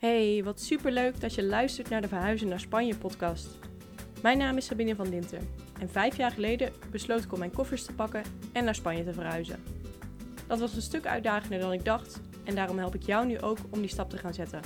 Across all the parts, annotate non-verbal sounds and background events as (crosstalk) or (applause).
Hey, wat superleuk dat je luistert naar de Verhuizen naar Spanje podcast. Mijn naam is Sabine van Dinter en vijf jaar geleden besloot ik om mijn koffers te pakken en naar Spanje te verhuizen. Dat was een stuk uitdagender dan ik dacht en daarom help ik jou nu ook om die stap te gaan zetten.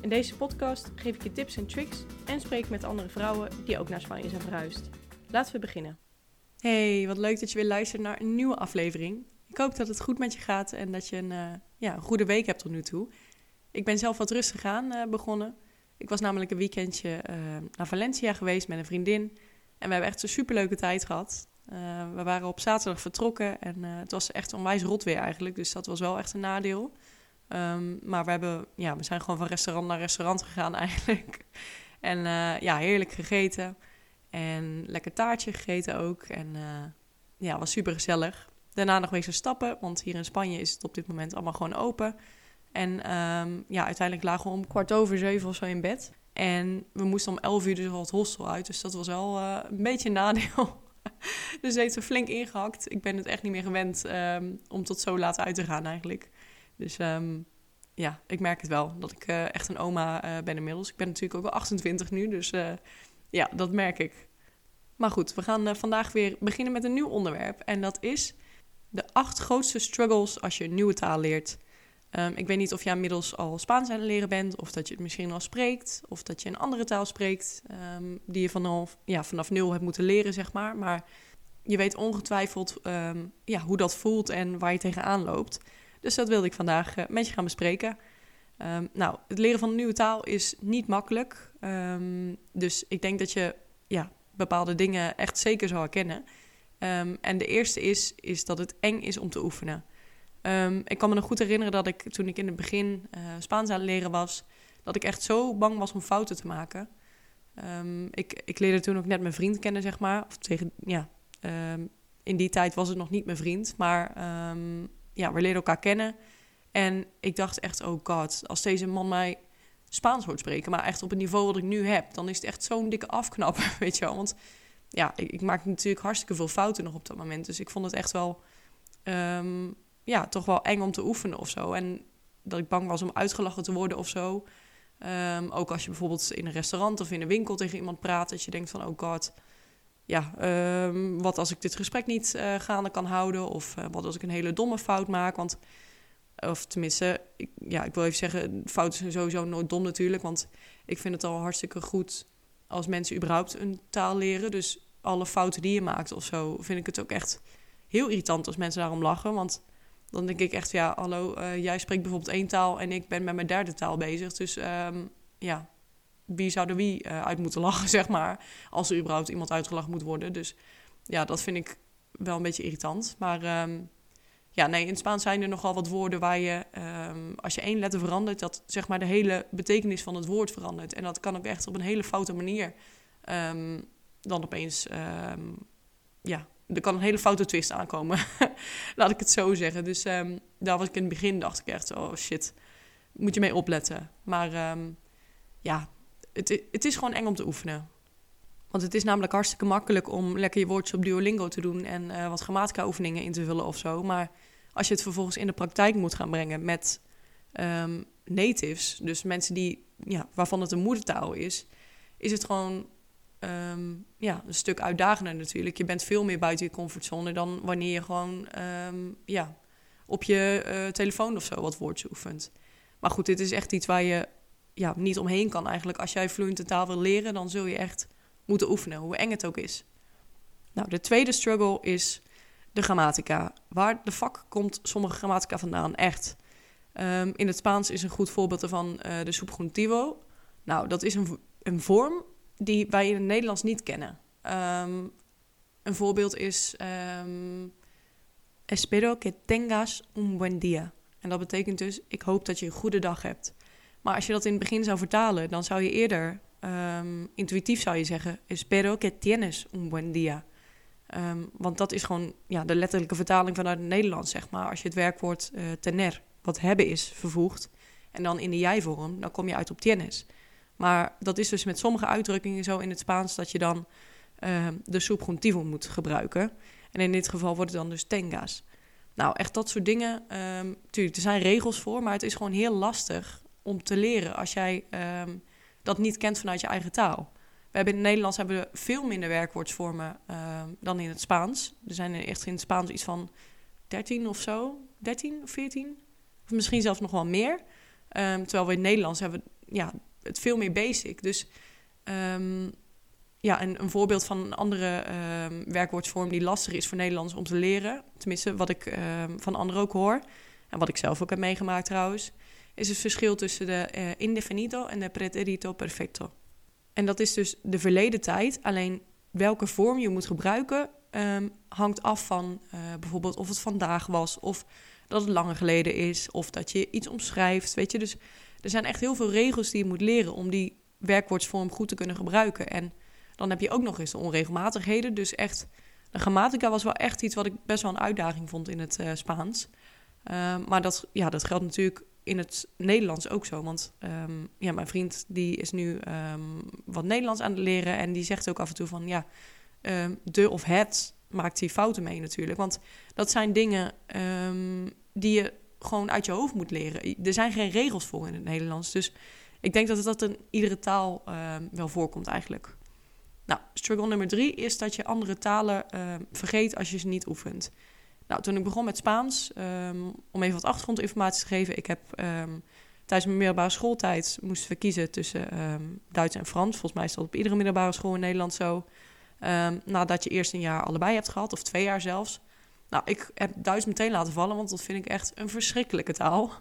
In deze podcast geef ik je tips en tricks en spreek met andere vrouwen die ook naar Spanje zijn verhuisd. Laten we beginnen. Hey, wat leuk dat je weer luistert naar een nieuwe aflevering. Ik hoop dat het goed met je gaat en dat je een, uh, ja, een goede week hebt tot nu toe. Ik ben zelf wat rustig aan uh, begonnen. Ik was namelijk een weekendje uh, naar Valencia geweest met een vriendin. En we hebben echt een superleuke tijd gehad. we waren op zaterdag vertrokken en het was echt onwijs rot weer eigenlijk. Dus dat was wel echt een nadeel. Um, maar we, hebben, ja, we zijn gewoon van restaurant naar restaurant gegaan (laughs) eigenlijk. En ja, heerlijk gegeten. En lekker taartje gegeten ook. En ja, was super gezellig. Daarna nog wezen stappen, want hier in Spanje is het op dit moment allemaal gewoon open. En um, ja, uiteindelijk lagen we om kwart over zeven of zo in bed. En we moesten om elf uur dus al het hostel uit. Dus dat was wel uh, een beetje een nadeel. (laughs) dus heeft er flink ingehakt. Ik ben het echt niet meer gewend um, om tot zo laat uit te gaan eigenlijk. Dus um, ja, ik merk het wel. Dat ik uh, echt een oma uh, ben inmiddels. Ik ben natuurlijk ook wel 28 nu. Dus ja, dat merk ik. Maar goed, we gaan vandaag weer beginnen met een nieuw onderwerp. En dat is de acht grootste struggles als je een nieuwe taal leert. Um, ik weet niet of je inmiddels al Spaans aan het leren bent, of dat je het misschien al spreekt, of dat je een andere taal spreekt um, die je vanaf, ja, vanaf nul hebt moeten leren, zeg maar. Maar je weet ongetwijfeld um, ja, hoe dat voelt en waar je tegenaan loopt. Dus dat wilde ik vandaag uh, met je gaan bespreken. nou, het leren van een nieuwe taal is niet makkelijk. dus ik denk dat je ja, bepaalde dingen echt zeker zal herkennen. En de eerste is, is dat het eng is om te oefenen. Um, ik kan me nog goed herinneren dat ik toen ik in het begin uh, Spaans aan het leren was, dat ik echt zo bang was om fouten te maken. Um, ik, ik leerde toen ook net mijn vriend kennen, zeg maar. Of tegen, ja, in die tijd was het nog niet mijn vriend, maar ja, we leerden elkaar kennen. En ik dacht echt, oh god, als deze man mij Spaans hoort spreken, maar echt op het niveau wat ik nu heb, dan is het echt zo'n dikke afknapper, (laughs) weet je wel. Want ja, ik, maakte natuurlijk hartstikke veel fouten nog op dat moment. Dus ik vond het echt wel, ja, toch wel eng om te oefenen of zo. En dat ik bang was om uitgelachen te worden of zo. Um, ook als je bijvoorbeeld in een restaurant of in een winkel tegen iemand praat, dat je denkt van, oh god, ja, um, wat als ik dit gesprek niet uh, gaande kan houden? Of uh, wat als ik een hele domme fout maak? Want, of tenminste, ja, ik wil even zeggen, fouten zijn sowieso nooit dom natuurlijk. Want ik vind het al hartstikke goed als mensen überhaupt een taal leren. Dus alle fouten die je maakt of zo, vind ik het ook echt heel irritant als mensen daarom lachen. Want dan denk ik echt, ja, hallo, uh, jij spreekt bijvoorbeeld één taal en ik ben met mijn derde taal bezig. Dus um, ja, wie zou er wie uh, uit moeten lachen, (laughs) zeg maar, als er überhaupt iemand uitgelachen moet worden. Dus ja, dat vind ik wel een beetje irritant. Maar um, ja, nee, in het Spaans zijn er nogal wat woorden waar je, um, als je één letter verandert, dat zeg maar de hele betekenis van het woord verandert. En dat kan ook echt op een hele foute manier dan opeens, ja, er kan een hele foute twist aankomen. (laughs) Laat ik het zo zeggen. Dus um, daar was ik in het begin, dacht ik echt, oh shit, moet je mee opletten. Maar um, ja, het, het is gewoon eng om te oefenen. Want het is namelijk hartstikke makkelijk om lekker je woordjes op Duolingo te doen en uh, wat grammatica-oefeningen in te vullen of zo. Maar als je het vervolgens in de praktijk moet gaan brengen met um, natives, dus mensen die, ja, waarvan het een moedertaal is, is het gewoon um, ja, een stuk uitdagender natuurlijk. Je bent veel meer buiten je comfortzone dan wanneer je gewoon um, ja, op je uh, telefoon of zo wat woordjes oefent. Maar goed, dit is echt iets waar je ja, niet omheen kan eigenlijk. Als jij fluent een taal wil leren, dan zul je echt moeten oefenen, hoe eng het ook is. Nou, de tweede struggle is de grammatica. Waar de vak komt sommige grammatica vandaan? Echt. Um, in het Spaans is een goed voorbeeld ervan uh, de subjuntivo. Nou, dat is een, een vorm die wij in het Nederlands niet kennen. Um, een voorbeeld is um, espero que tengas un buen día. En dat betekent dus ik hoop dat je een goede dag hebt. Maar als je dat in het begin zou vertalen, dan zou je eerder um, intuïtief zou je zeggen espero que tienes un buen día. Want dat is gewoon ja, de letterlijke vertaling vanuit het Nederlands, zeg maar. Als je het werkwoord uh, tener, wat hebben is, vervoegt... en dan in de jij-vorm, dan kom je uit op tienes. Maar dat is dus met sommige uitdrukkingen zo in het Spaans dat je dan uh, de subjuntivo moet gebruiken. En in dit geval wordt het dan dus tengas. Nou, echt dat soort dingen. Um, tuurlijk, er zijn regels voor, maar het is gewoon heel lastig om te leren als jij ehm, dat niet kent vanuit je eigen taal. We hebben in het Nederlands hebben we veel minder werkwoordsvormen ehm, dan in het Spaans. Er zijn echt in het Spaans iets van 13 of zo, 13 of 14, of misschien zelfs nog wel meer. Ehm, terwijl we in het Nederlands hebben ja, het veel meer basic. Dus ja, en een voorbeeld van een andere werkwoordsvorm die lastig is voor Nederlands om te leren, tenminste wat ik van anderen ook hoor, en wat ik zelf ook heb meegemaakt trouwens, is het verschil tussen de uh, indefinido en de preterito perfecto. En dat is dus de verleden tijd, alleen welke vorm je moet gebruiken um, hangt af van uh, bijvoorbeeld of het vandaag was, of dat het langer geleden is, of dat je iets omschrijft, weet je. Dus er zijn echt heel veel regels die je moet leren om die werkwoordsvorm goed te kunnen gebruiken. En dan heb je ook nog eens de onregelmatigheden, dus echt... De grammatica was wel echt iets wat ik best wel een uitdaging vond in het uh, Spaans. Uh, maar dat, ja, dat geldt natuurlijk in het Nederlands ook zo. Want um, ja, mijn vriend die is nu um, wat Nederlands aan het leren. En die zegt ook af en toe van ja, de of het maakt hier fouten mee natuurlijk. Want dat zijn dingen die je gewoon uit je hoofd moet leren. Er zijn geen regels voor in het Nederlands. Dus ik denk dat het dat in iedere taal wel voorkomt eigenlijk. Nou, struggle nummer drie is dat je andere talen vergeet als je ze niet oefent. Nou, toen ik begon met Spaans, ehm, om even wat achtergrondinformatie te geven. Ik heb um, tijdens mijn middelbare schooltijd moesten we kiezen tussen Duits en Frans. Volgens mij is dat op iedere middelbare school in Nederland zo. nadat je eerst een jaar allebei hebt gehad, of twee jaar zelfs. Nou, ik heb Duits meteen laten vallen, want dat vind ik echt een verschrikkelijke taal.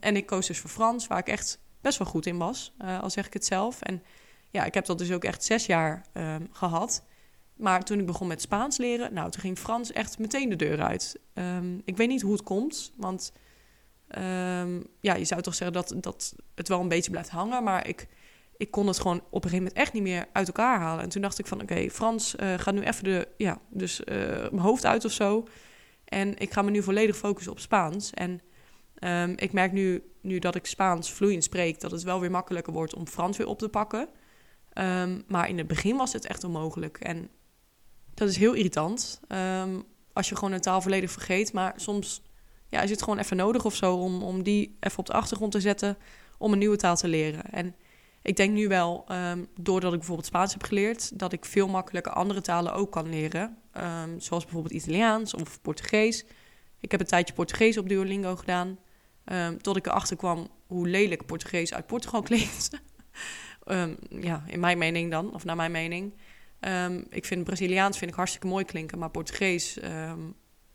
en ik koos dus voor Frans, waar ik echt best wel goed in was, uh, al zeg ik het zelf. En ja, ik heb dat dus ook echt zes jaar gehad. Maar toen ik begon met Spaans leren, nou, toen ging Frans echt meteen de deur uit. Um, ik weet niet hoe het komt, want ja, je zou toch zeggen dat, dat het wel een beetje blijft hangen. Maar ik, ik kon het gewoon op een gegeven moment echt niet meer uit elkaar halen. En toen dacht ik van, oké, Frans uh, gaat nu even de, ja, dus uh, mijn hoofd uit of zo. En ik ga me nu volledig focussen op Spaans. En um, ik merk nu, nu dat ik Spaans vloeiend spreek, dat het wel weer makkelijker wordt om Frans weer op te pakken. maar in het begin was het echt onmogelijk. En dat is heel irritant. Um, als je gewoon een taal volledig vergeet. Maar soms ja, is het gewoon even nodig of zo om, om die even op de achtergrond te zetten om een nieuwe taal te leren. En ik denk nu wel, um, doordat ik bijvoorbeeld Spaans heb geleerd, dat ik veel makkelijker andere talen ook kan leren. Um, zoals bijvoorbeeld Italiaans of Portugees. Ik heb een tijdje Portugees op Duolingo gedaan. Um, tot ik erachter kwam hoe lelijk Portugees uit Portugal (laughs) klinkt. ja, in mijn mening dan, of naar mijn mening. Ik vind Braziliaans vind ik hartstikke mooi klinken, maar Portugees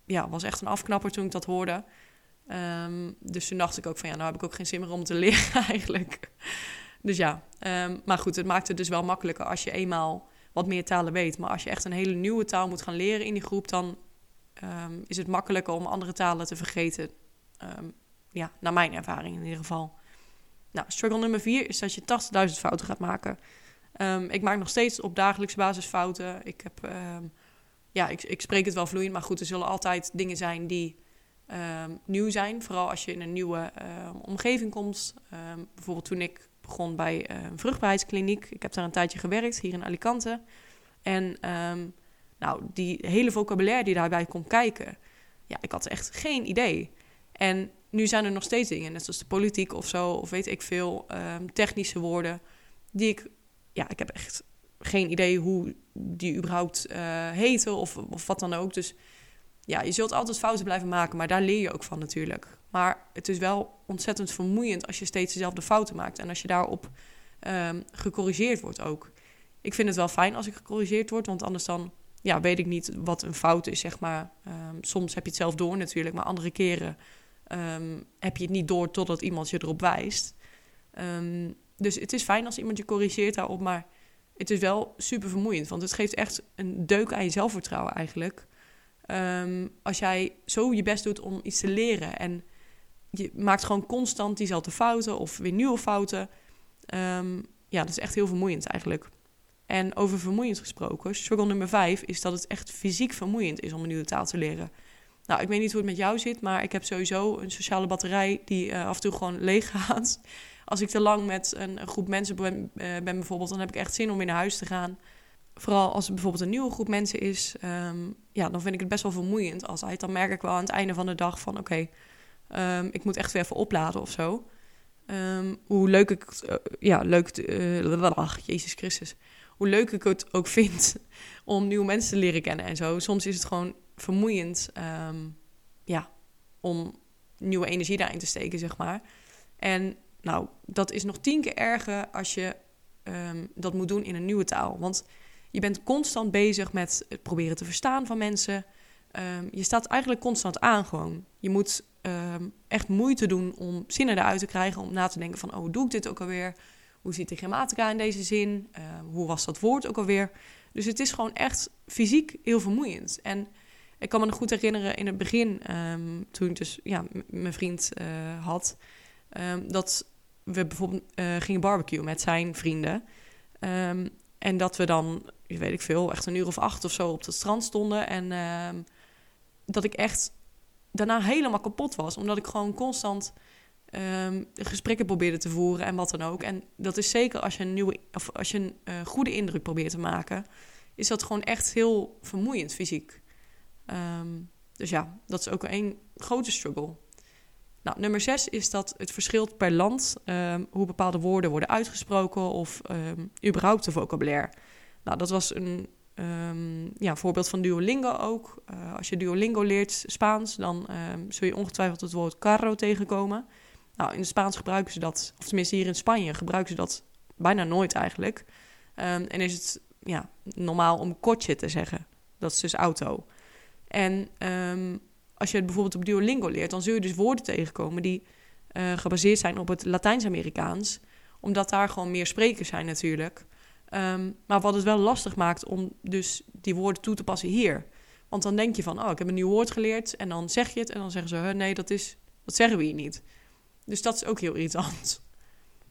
ja, was echt een afknapper toen ik dat hoorde. Dus toen dacht ik ook van ja, nou heb ik ook geen zin meer om te (laughs) leren eigenlijk. Dus ja, maar goed, het maakt het dus wel makkelijker als je eenmaal wat meer talen weet. Maar als je echt een hele nieuwe taal moet gaan leren in die groep, dan is het makkelijker om andere talen te vergeten. ja, naar mijn ervaring in ieder geval. Nou, struggle nummer vier is dat je 80.000 fouten gaat maken. Ik maak nog steeds op dagelijkse basis fouten. Ik, heb, ja, ik, ik, spreek het wel vloeiend, maar goed, er zullen altijd dingen zijn die nieuw zijn. Vooral als je in een nieuwe omgeving komt. bijvoorbeeld toen ik begon bij een vruchtbaarheidskliniek. Ik heb daar een tijdje gewerkt, hier in Alicante. En nou, die hele vocabulaire die daarbij komt kijken, ja, ik had echt geen idee. En nu zijn er nog steeds dingen, net zoals de politiek of zo, of weet ik veel, technische woorden, die ik ja, ik heb echt geen idee hoe die überhaupt uh, heten of, of wat dan ook. Dus ja, je zult altijd fouten blijven maken, maar daar leer je ook van natuurlijk. Maar het is wel ontzettend vermoeiend als je steeds dezelfde fouten maakt en als je daarop um, gecorrigeerd wordt ook. Ik vind het wel fijn als ik gecorrigeerd word, want anders dan ja, weet ik niet wat een fout is, zeg maar. Um, soms heb je het zelf door natuurlijk, maar andere keren um, heb je het niet door totdat iemand je erop wijst. Dus het is fijn als iemand je corrigeert daarop, maar het is wel super vermoeiend. Want het geeft echt een deuk aan je zelfvertrouwen eigenlijk. Um, als jij zo je best doet om iets te leren en je maakt gewoon constant diezelfde fouten of weer nieuwe fouten. Um, ja, dat is echt heel vermoeiend eigenlijk. En over vermoeiend gesproken, struggle nummer vijf is dat het echt fysiek vermoeiend is om een nieuwe taal te leren. Nou, ik weet niet hoe het met jou zit, maar ik heb sowieso een sociale batterij die uh, af en toe gewoon (laughs) leeg gaat als ik te lang met een, groep mensen ben, uh, ben, bijvoorbeeld, dan heb ik echt zin om weer naar huis te gaan. Vooral als het bijvoorbeeld een nieuwe groep mensen is, um, ja, dan vind ik het best wel vermoeiend altijd. Dan merk ik wel aan het einde van de dag van oké, um, ik moet echt weer even opladen of zo. ehm, hoe leuk ik eh, ja, leuk, uh, ach, (laughs) Jezus Christus, hoe leuk ik het ook vind (laughs) om nieuwe mensen te leren kennen en zo. Soms is het gewoon vermoeiend, ehm, ja, om nieuwe energie daarin te steken, zeg maar. En nou, dat is nog tien keer erger als je ehm, dat moet doen in een nieuwe taal. Want je bent constant bezig met het proberen te verstaan van mensen. Ehm, je staat eigenlijk constant aan gewoon. Je moet ehm, echt moeite doen om zinnen eruit te krijgen, om na te denken van, oh, doe ik dit ook alweer? Hoe ziet de grammatica in deze zin? hoe was dat woord ook alweer? Dus het is gewoon echt fysiek heel vermoeiend. En ik kan me nog goed herinneren in het begin, toen ik dus ja, mijn vriend uh, had, dat we bijvoorbeeld uh, gingen barbecuen met zijn vrienden. Ehm, en dat we dan, weet ik veel, echt een uur of acht of zo op het strand stonden. En ehm, dat ik echt daarna helemaal kapot was. Omdat ik gewoon constant um, gesprekken probeerde te voeren en wat dan ook. En dat is zeker als je een nieuwe of als je een uh, goede indruk probeert te maken, is dat gewoon echt heel vermoeiend fysiek. dus ja, dat is ook een grote struggle. Nou, nummer zes is dat het verschilt per land hoe bepaalde woorden worden uitgesproken of überhaupt de vocabulaire. Nou, dat was een um, ja, voorbeeld van Duolingo ook. Uh, als je Duolingo leert Spaans, dan zul je ongetwijfeld het woord carro tegenkomen. Nou, in het Spaans gebruiken ze dat, of tenminste hier in Spanje gebruiken ze dat bijna nooit eigenlijk. en is het ja, normaal om coche te zeggen. Dat is dus auto. En als je het bijvoorbeeld op Duolingo leert, dan zul je dus woorden tegenkomen die uh, gebaseerd zijn op het Latijns-Amerikaans. Omdat daar gewoon meer sprekers zijn natuurlijk. Um, maar wat het wel lastig maakt om dus die woorden toe te passen hier. Want dan denk je van, oh, ik heb een nieuw woord geleerd. En dan zeg je het en dan zeggen ze, nee, dat, is, dat zeggen we hier niet. Dus dat is ook heel irritant. (laughs)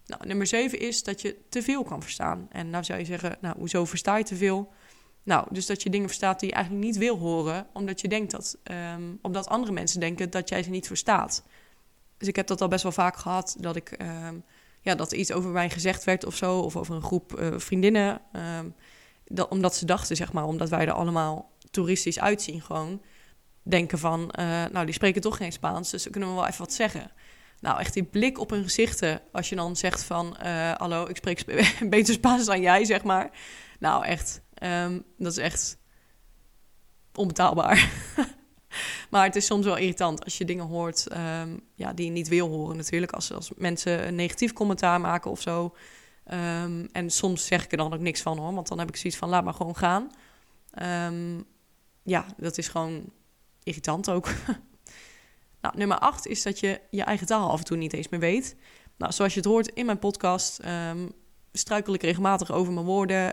Nou, nummer zeven is dat je te veel kan verstaan. En nou zou je zeggen, nou, hoezo versta je te veel? Nou, dus dat je dingen verstaat die je eigenlijk niet wil horen, omdat je denkt dat, um, omdat andere mensen denken dat jij ze niet verstaat. Dus ik heb dat al best wel vaak gehad, dat ik, um, ja, dat iets over mij gezegd werd of zo, of over een groep uh, vriendinnen, um, dat, omdat ze dachten, zeg maar, omdat wij er allemaal toeristisch uitzien, gewoon denken van, uh, nou, die spreken toch geen Spaans, dus kunnen we wel even wat zeggen. Nou, echt die blik op hun gezichten, als je dan zegt van, uh, hallo, ik spreek (laughs) beter Spaans dan jij, zeg maar. Nou, echt, Um, dat is echt onbetaalbaar. (laughs) maar het is soms wel irritant als je dingen hoort um, ja, die je niet wil horen natuurlijk. Als, als mensen een negatief commentaar maken of zo. Um, en soms zeg ik er dan ook niks van hoor. Want dan heb ik zoiets van laat maar gewoon gaan. ja, dat is gewoon irritant ook. (laughs) nou, nummer acht is dat je je eigen taal af en toe niet eens meer weet. Nou, zoals je het hoort in mijn podcast struikel ik regelmatig over mijn woorden.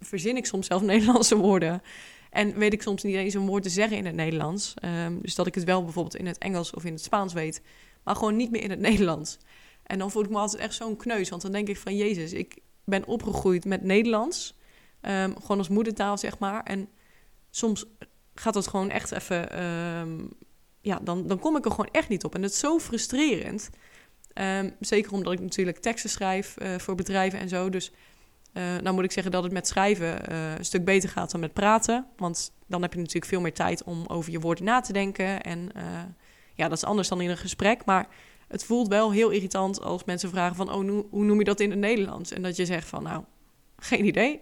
Verzin ik soms zelf (laughs) Nederlandse woorden. En weet ik soms niet eens een woord te zeggen in het Nederlands. Um, dus dat ik het wel bijvoorbeeld in het Engels of in het Spaans weet. Maar gewoon niet meer in het Nederlands. En dan voel ik me altijd echt zo'n kneus. Want dan denk ik van Jezus, ik ben opgegroeid met Nederlands. Um, gewoon als moedertaal, zeg maar. En soms gaat dat gewoon echt even... ja, dan, dan kom ik er gewoon echt niet op. En dat is zo frustrerend. Zeker omdat ik natuurlijk teksten schrijf uh, voor bedrijven en zo. Dus uh, nou moet ik zeggen dat het met schrijven uh, een stuk beter gaat dan met praten. Want dan heb je natuurlijk veel meer tijd om over je woorden na te denken. En ja, dat is anders dan in een gesprek. Maar het voelt wel heel irritant als mensen vragen van... oh, hoe noem je dat in het Nederlands? En dat je zegt van, nou, geen idee.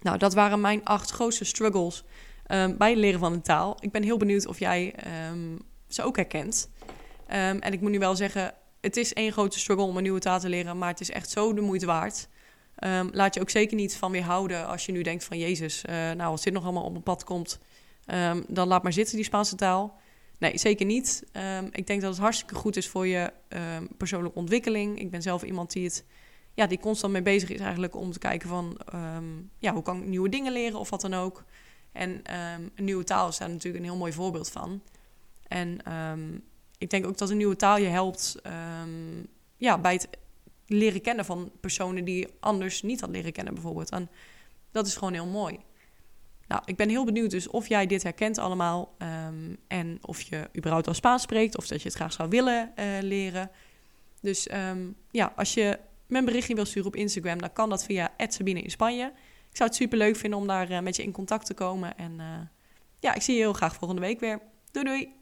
Nou, dat waren mijn acht grootste struggles um, bij het leren van een taal. Ik ben heel benieuwd of jij um, ze ook herkent. Um, en ik moet nu wel zeggen, het is één grote struggle om een nieuwe taal te leren, maar het is echt zo de moeite waard. Um, laat je ook zeker niet van weerhouden als je nu denkt van Jezus, uh, nou als dit nog allemaal op mijn pad komt, um, dan laat maar zitten die Spaanse taal. Nee, zeker niet. Um, ik denk dat het hartstikke goed is voor je persoonlijke ontwikkeling. Ik ben zelf iemand die het, ja, die constant mee bezig is eigenlijk om te kijken van, ja, hoe kan ik nieuwe dingen leren of wat dan ook. En een nieuwe taal is daar natuurlijk een heel mooi voorbeeld van. En ik denk ook dat een nieuwe taal je helpt ja, bij het leren kennen van personen die je anders niet had leren kennen, bijvoorbeeld. En dat is gewoon heel mooi. Nou, ik ben heel benieuwd dus of jij dit herkent allemaal. Um, en of je überhaupt al Spaans spreekt of dat je het graag zou willen uh, leren. Dus um, ja, als je mijn berichtje wil sturen op Instagram, dan kan dat via Sabine in Spanje. Ik zou het super leuk vinden om daar uh, met je in contact te komen. En uh, ja, ik zie je heel graag volgende week weer. Doei doei!